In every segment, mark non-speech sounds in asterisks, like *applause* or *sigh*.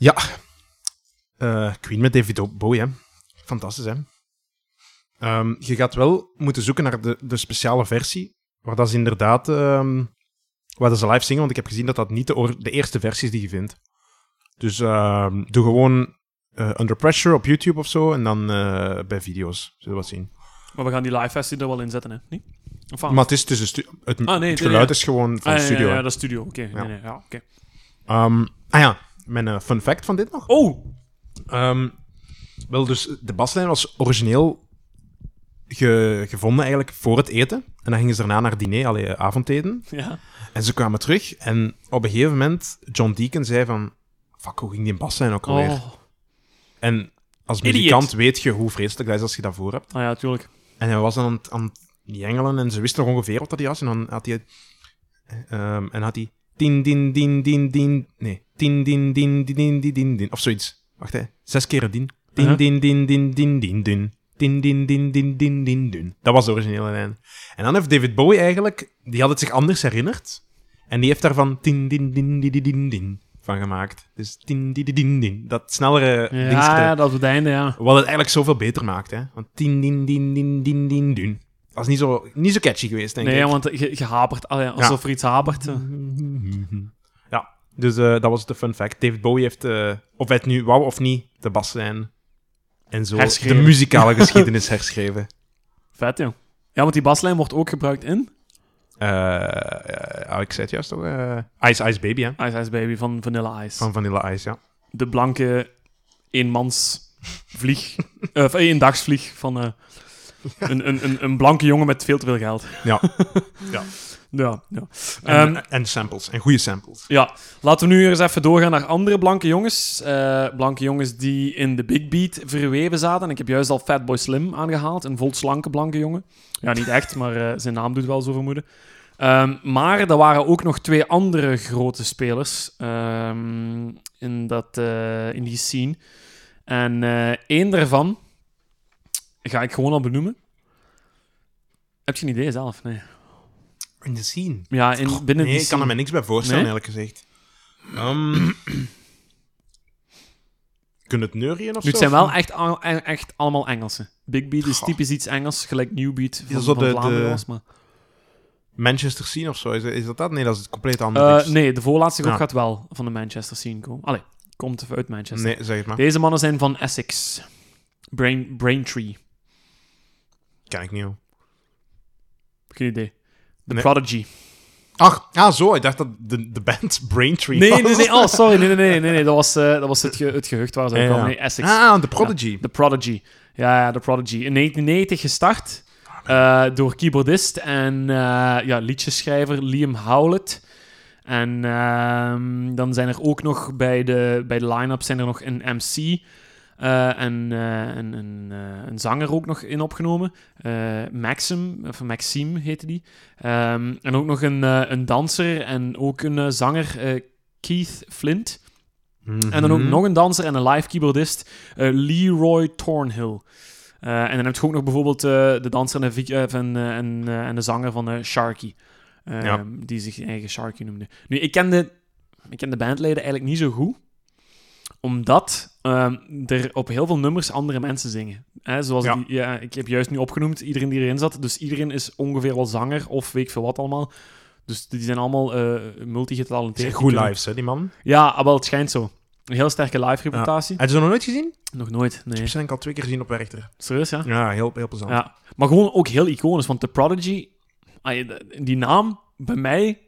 Ja. Eh, Queen met David Bowie, hè. Fantastisch, hè. Ehm, je gaat wel moeten zoeken naar de, de speciale versie, waar dat is inderdaad... ehm, waar dat ze live zingen, want ik heb gezien dat dat niet de, de eerste versie is die je vindt. Dus ehm, doe gewoon eh, Under Pressure op YouTube of zo, en dan eh, bij video's. Zullen we wat zien. Maar we gaan die live versie er wel in zetten, hè? Niet? Of wat? Maar het is, het is een stu- het, Ah, nee, het nee, geluid nee. is gewoon van Ah, de studio. Ja, ja, dat is studio. Oké. Ja. Nee, nee, ja, oké. Ehm, ah ja, mijn eh, fun fact van dit nog. Oh! Ehm, wel, dus de baslijn was origineel ge- gevonden eigenlijk voor het eten. En dan gingen ze daarna naar diner, allee, avondeten. Ja. En ze kwamen terug en op een gegeven moment, John Deacon zei van... Fuck, hoe ging die baslijn ook alweer? Oh. En als Idiot. muzikant weet je hoe vreselijk dat is als je dat voor hebt. Ah ja, tuurlijk. En hij was dan aan het, aan het jengelen en ze wisten nog ongeveer wat dat was. En dan had hij... ehm, en had hij... Din, din, din, din, din... Nee. Din, din, din, din, din, din, din, din. Of zoiets. Wacht, hè. Zes keer een din. Din, Uh-huh. din, din, din, din, din, din. Din, din, din, din, din, din, din. Dat was de originele lijn. En dan heeft David Bowie eigenlijk... Die had het zich anders herinnerd. En die heeft daarvan... Din, din, din, din, din, din, van gemaakt. Dus... Din, din, din, din. Dat snellere Ja, dat is het einde, ja. Wat het eigenlijk zoveel beter maakt, hè. Want din, din, din, din, din, din, din. Dat is niet zo, niet zo catchy geweest, denk Nee, ik. want je, je hapert. Alsof er iets hapert. Dus eh, dat was de fun fact. David Bowie heeft, eh, of hij het nu wou of niet, de baslijn en zo de muzikale *laughs* geschiedenis herschreven. Vet, joh. Ja, want die baslijn wordt ook gebruikt in Eh, ik zei het juist toch? Ice Ice Baby, hè? Ice Ice Baby van Vanilla Ice. Van Vanilla Ice, ja. De blanke eenmansvlieg. *laughs* eh, of eendagsvlieg van een, een, een, een blanke jongen met veel te veel geld. Ja. *laughs* Ja, ja. En, Ehm, en samples, en goede samples. Ja, laten we nu eens even doorgaan naar andere blanke jongens. Eh, blanke jongens die in de Big Beat verweven zaten. En ik heb juist al Fatboy Slim aangehaald, een volslanke blanke jongen. Ja, niet echt, maar eh, zijn naam doet wel zo vermoeden. Ehm, maar er waren ook nog twee andere grote spelers ehm, in, dat, eh, in die scene. En één daarvan ga ik gewoon al benoemen. Heb je een idee zelf? Nee. In de scene. Ja, in, binnen nee, ik kan er me niks bij voorstellen, Nee? eerlijk gezegd. Ehm *clears throat* Kun je het neurien of Nu, het zo? zijn wel echt, al- e- echt allemaal Engelsen. Big Beat is Goh. typisch iets Engels, gelijk New Beat van, Ja, zo van de- Vlaanderen de- was. Maar... Manchester scene of zo? Is, is dat dat? Nee, dat is het compleet anders. Eh, nee, de voorlaatste groep Ja. gaat wel van de Manchester scene komen. Allee, komt uit Manchester. Nee, zeg het maar. Deze mannen zijn van Essex. Brain, Braintree. Ken ik niet, hoor. Geen idee. The Nee. Prodigy. Ach, ah, zo. Ik dacht dat de, de band Braintree Nee, was. nee, nee. Oh, sorry. Nee, nee, nee. nee, nee. Dat was, eh, dat was het, ge, het gehucht waar ze Ja, kwamen. Nee, Essex. Ah, The Prodigy. The Prodigy. Ja, ja, The Prodigy. In 1990 gestart eh, door keyboardist en eh, ja, liedjeschrijver Liam Howlett. En ehm, dan zijn er ook nog bij de, bij de line-up zijn er nog een MC eh, en eh, een, een, eh, een zanger ook nog in opgenomen. Maxim, of Maxime heette die. Ehm, en ook nog een, een danser en ook een zanger, Keith Flint. En dan ook Mhm. nog een danser en een live keyboardist, Leroy Thornhill. En dan heb je ook nog bijvoorbeeld de danser en de, en, en, en de zanger van Sharky. eh, Ja. Die zich eigen Sharky noemde. Nu, ik ken, de, ik ken de bandleden eigenlijk niet zo goed. Omdat ehm, er op heel veel nummers andere mensen zingen. Hè, zoals Ja. Die, ja, ik heb juist nu opgenoemd, iedereen die erin zat. Dus iedereen is ongeveer wel zanger of weet ik veel wat allemaal. Dus die zijn allemaal Die multigetalenteerd. goed lives, hè, die man. Ja, ah, wel, het schijnt zo. Een heel sterke live reputatie. Heb je ze nog nooit gezien? Nog nooit, Ik nee. heb ik al twee keer gezien op Werchter. Serieus, ja? Ja, heel, heel plezant. Ja. Maar gewoon ook heel iconisch, want The Prodigy, die naam, bij mij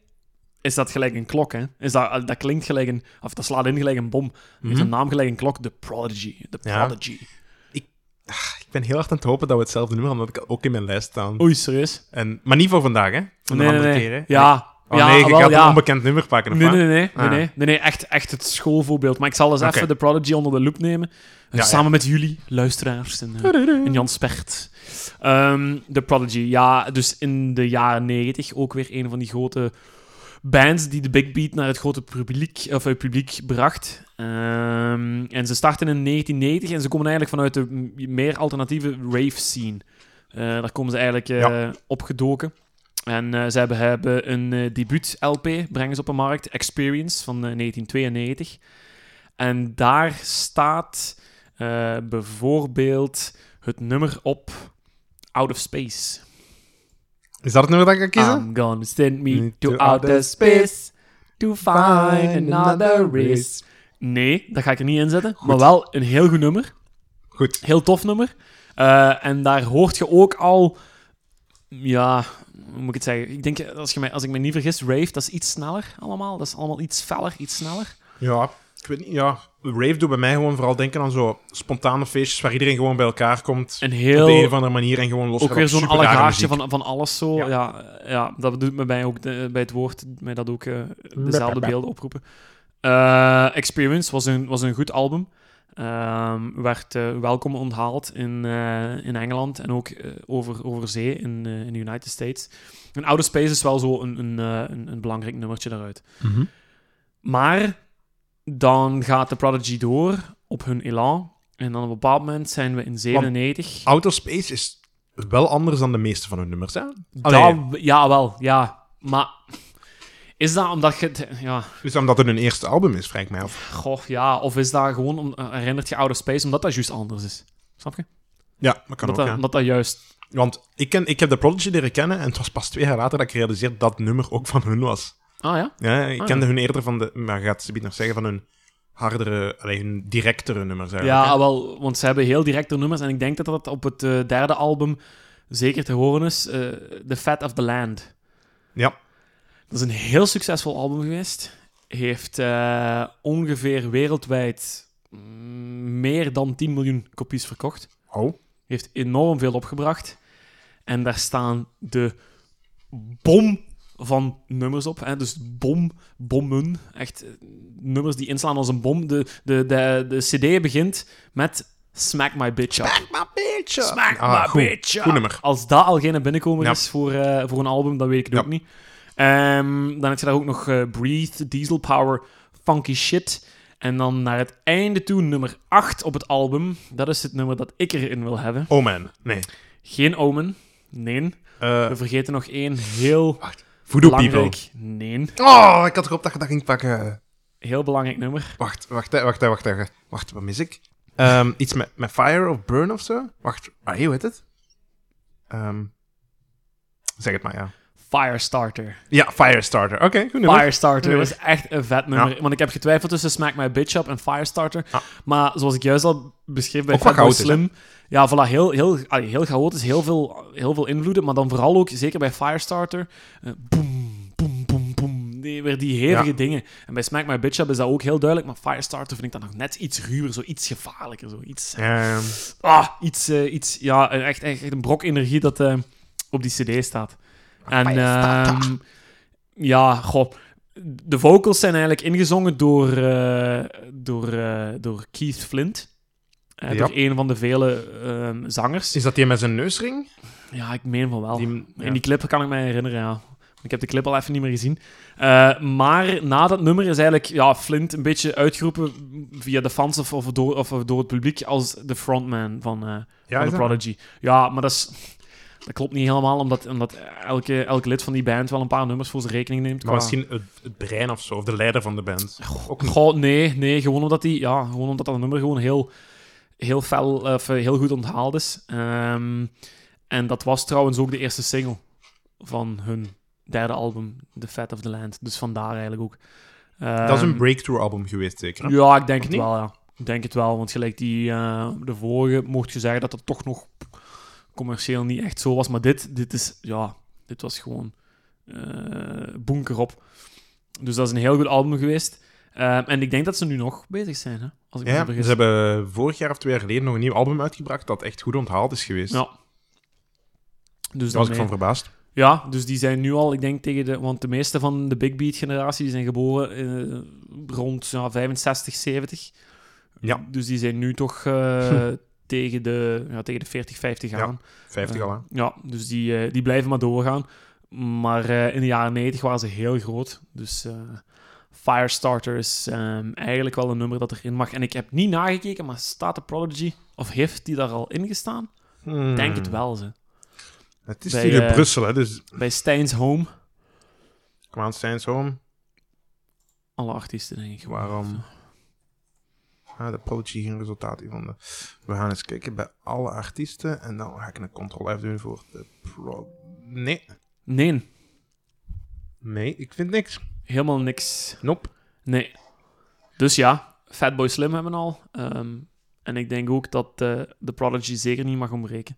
is dat gelijk een klok, hè. Is dat, dat klinkt gelijk een... Of dat slaat in gelijk een bom. Is Mhm. een naam gelijk een klok. The Prodigy. The Ja. Prodigy. Ik ben heel hard aan het hopen dat we hetzelfde nummer hebben, omdat ik ook in mijn lijst staan. Oei, serieus? En, maar niet voor vandaag, hè? Voor Nee, een nee, andere nee. keer, hè? Ja. Oh, ja, nee, wel, gaat ja. een onbekend nummer pakken, of Nee, nee, nee, nee, Ah. nee, nee, nee, echt, echt het schoolvoorbeeld. Maar ik zal eens even The Prodigy onder de loep nemen. Ja, samen met jullie, luisteraars en, eh, en Jan Spert. Ehm The Prodigy, ja, dus in de jaren negentig ook weer een van die grote bands die de Big Beat naar het grote publiek, of, eh, publiek bracht. Ehm, en ze starten in 1990 en ze komen eigenlijk vanuit de meer alternatieve rave scene. Eh, daar komen ze eigenlijk eh, Ja. opgedoken. En eh, ze hebben, hebben een eh, debuut-LP, brengen ze op de markt, Experience, van eh, 1992. En daar staat eh, bijvoorbeeld het nummer op Out of Space. Is dat het nummer dat ik ga kiezen? I'm gonna send me to to outer space to find another race. Nee, dat ga ik er niet in zetten. Maar wel een heel goed nummer. Goed. Heel tof nummer. Eh, en daar hoort je ook al... Ja, hoe moet ik het zeggen? Ik denk, als, je mij, als ik me niet vergis, Rave, dat is iets sneller allemaal. Dat is allemaal iets feller, iets sneller. Ja, ik weet niet. Ja, Rave doet bij mij gewoon vooral denken aan zo spontane feestjes waar iedereen gewoon bij elkaar komt. Een Op heel... de een of andere manier en gewoon los ook weer zo'n allegaartje van, van alles zo. Ja. Ja. Ja, dat doet me bij, ook de- bij het woord mij dat ook eh, dezelfde beelden oproepen. Eh, Experience was een, was een goed album. Ehm, werd eh, welkom onthaald in, eh, in Engeland en ook over, over zee in, eh, in de United States. En Outer Space is wel zo een, een, een, een belangrijk nummertje daaruit. Mhm. Maar dan gaat de Prodigy door op hun elan. En dan op een bepaald moment zijn we in 97. Outer Space is wel anders dan de meeste van hun nummers, hè? Dat, ja, wel, ja. Maar is dat omdat je... het- Ja, Dus omdat het hun eerste album is, ik mij af. goh, ja. Of is dat gewoon... Om, eh, herinnert je Outer Space omdat dat juist anders is? Snap je? Ja, dat kan ook, dat, omdat dat juist... Want ik, ken, ik heb de Prodigy leren kennen en het was pas twee jaar later dat ik realiseerde dat het nummer ook van hun was. Ah ja? Ja, ik Ah, kende hun eerder van de... Maar gaat ze nog zeggen van hun hardere... Allee, hun directere nummers eigenlijk. Ja, hè. wel, want ze hebben heel directe nummers. En ik denk dat dat op het eh, derde album zeker te horen is. eh, The Fat of the Land. Ja. Dat is een heel succesvol album geweest. Heeft eh, ongeveer wereldwijd mm, meer dan 10 miljoen kopies verkocht. Oh. Heeft enorm veel opgebracht. En daar staan de bom van nummers op. Hè? Dus bom, bommen. Echt eh, nummers die inslaan als een bom. De, de, de, de CD begint met Smack My Bitch Up. Smack my bitch up. Smack Ah, my goed. bitch up. Goed nummer. Als dat al geen binnenkomer Ja. is voor, eh, voor een album, dan weet ik het Ja. ook niet. Ehm, dan heb je daar ook nog eh, Breathe, Diesel Power, Funky Shit. En dan naar het einde toe, nummer 8 op het album. Dat is het nummer dat ik erin wil hebben. Oh man, nee. Geen Omen. Nee. We vergeten nog één heel Voodoo People. belangrijk... Nee. Oh, ik had gehoopt dat je dat ging pakken. Heel belangrijk nummer. Wacht, wacht, hè, wacht, hè, wacht, hè. wacht, wat mis ik? Ehm, iets met, met Fire of Burn of zo? Wacht, ah, hoe heet het? Ehm, zeg het maar, ja. Firestarter. Ja, Firestarter. Oké, goed nummer. Firestarter is echt een vet nummer. Want ik heb getwijfeld tussen Smack My Bitch Up en Firestarter. Ja. Maar zoals ik juist al beschreef bij Fatboy Slim... Ja, voilà, heel, heel, allee, heel chaotisch, heel veel, heel veel invloeden. Maar dan vooral ook, zeker bij Firestarter... eh, boom, boom, boom, boom. Die, weer die hevige Ja. dingen. En bij Smack My Bitch Up is dat ook heel duidelijk. Maar Firestarter vind ik dat nog net iets ruwer, zo iets gevaarlijker. Zo iets, Ehm, ah, iets, eh, iets ja, echt, echt, echt een brok energie dat eh, op die cd staat. En ehm, ja, goh, de vocals zijn eigenlijk ingezongen door, eh, door, eh, door Keith Flint. Eh, Ja. Door een van de vele ehm, zangers. is dat die met zijn neusring? Ja, ik meen van wel. Die, ja. In die clip kan ik me herinneren, ja. Ik heb de clip al even niet meer gezien. Maar na dat nummer is eigenlijk ja, Flint een beetje uitgeroepen via de fans of, of, door, of door het publiek als de frontman van, Ja, van de? Prodigy. Ja, maar dat, is, dat klopt niet helemaal, omdat, omdat elke, elk lid van die band wel een paar nummers voor zijn rekening neemt. Maar qua- misschien het, het brein of zo, of de leider van de band. Ook. Goh, nee, nee, gewoon omdat, die, ja, gewoon omdat dat nummer gewoon heel, heel fel, of eh, heel goed onthaald is. Ehm, en dat was trouwens ook de eerste single van hun derde album, The Fat of the Land. Dus vandaar eigenlijk ook. dat is een Ehm, breakthrough album geweest, zeker. hè? Ja, ik denk Of het niet? wel, ja. Ik denk het wel, want gelijk die, eh, de vorige mocht je zeggen dat het toch nog commercieel niet echt zo was. Maar dit, dit is, ja, dit was gewoon eh bunker op. Dus dat is een heel goed album geweest. Ehm, en ik denk dat ze nu nog bezig zijn, hè? Als ik me Ja, ze hebben vorig jaar of twee jaar geleden nog een nieuw album uitgebracht dat echt goed onthaald is geweest. Ja. Dus Daar was ik van verbaasd. Ja, dus die zijn nu al, ik denk tegen de... Want de meeste van de Big Beat generatie die zijn geboren eh, rond ja, 65, 70. Ja. Dus die zijn nu toch eh, *laughs* tegen, de, ja, tegen de 40, 50 Ja, gaan. 50 Eh, al, hè? Ja, dus die, eh, die blijven maar doorgaan. Maar eh, in de jaren 90 waren ze heel groot. Dus eh, Firestarter is ehm, eigenlijk wel een nummer dat erin mag. En ik heb niet nagekeken, maar staat de Prodigy... Of heeft die daar al in gestaan? Ik denk het wel, ze. Hmm. Het is Bij, hier in Brussel, hè, dus Bij Stijn's Home. kom aan, Stijns Home. Alle artiesten, denk ik. Waarom? Ah, de Prodigy geen resultaat gevonden. We gaan eens kijken bij alle artiesten. En dan ga ik een Ctrl F doen voor de Pro... Nee. Nee, Nee, ik vind niks. helemaal niks. Nope. Nee. Dus ja, Fatboy Slim hebben we al. Ehm, en ik denk ook dat eh, de Prodigy zeker niet mag ontbreken.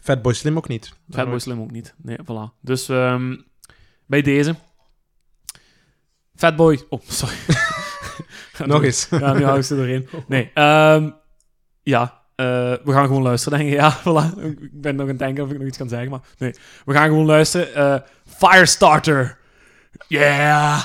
Fatboy Slim ook niet. Fatboy Slim ook niet. Nee, voilà. Dus ehm, bij deze. Fatboy... Oh, sorry. *laughs* Nog eens. Ja, nu hou ik ze erin. Nee, ehm, ja, eh, we gaan gewoon luisteren, denk ik. *laughs* Ja, voilà. Ik ben nog aan het denken of ik nog iets kan zeggen, maar nee. We gaan gewoon luisteren. Eh, Firestarter. Yeah!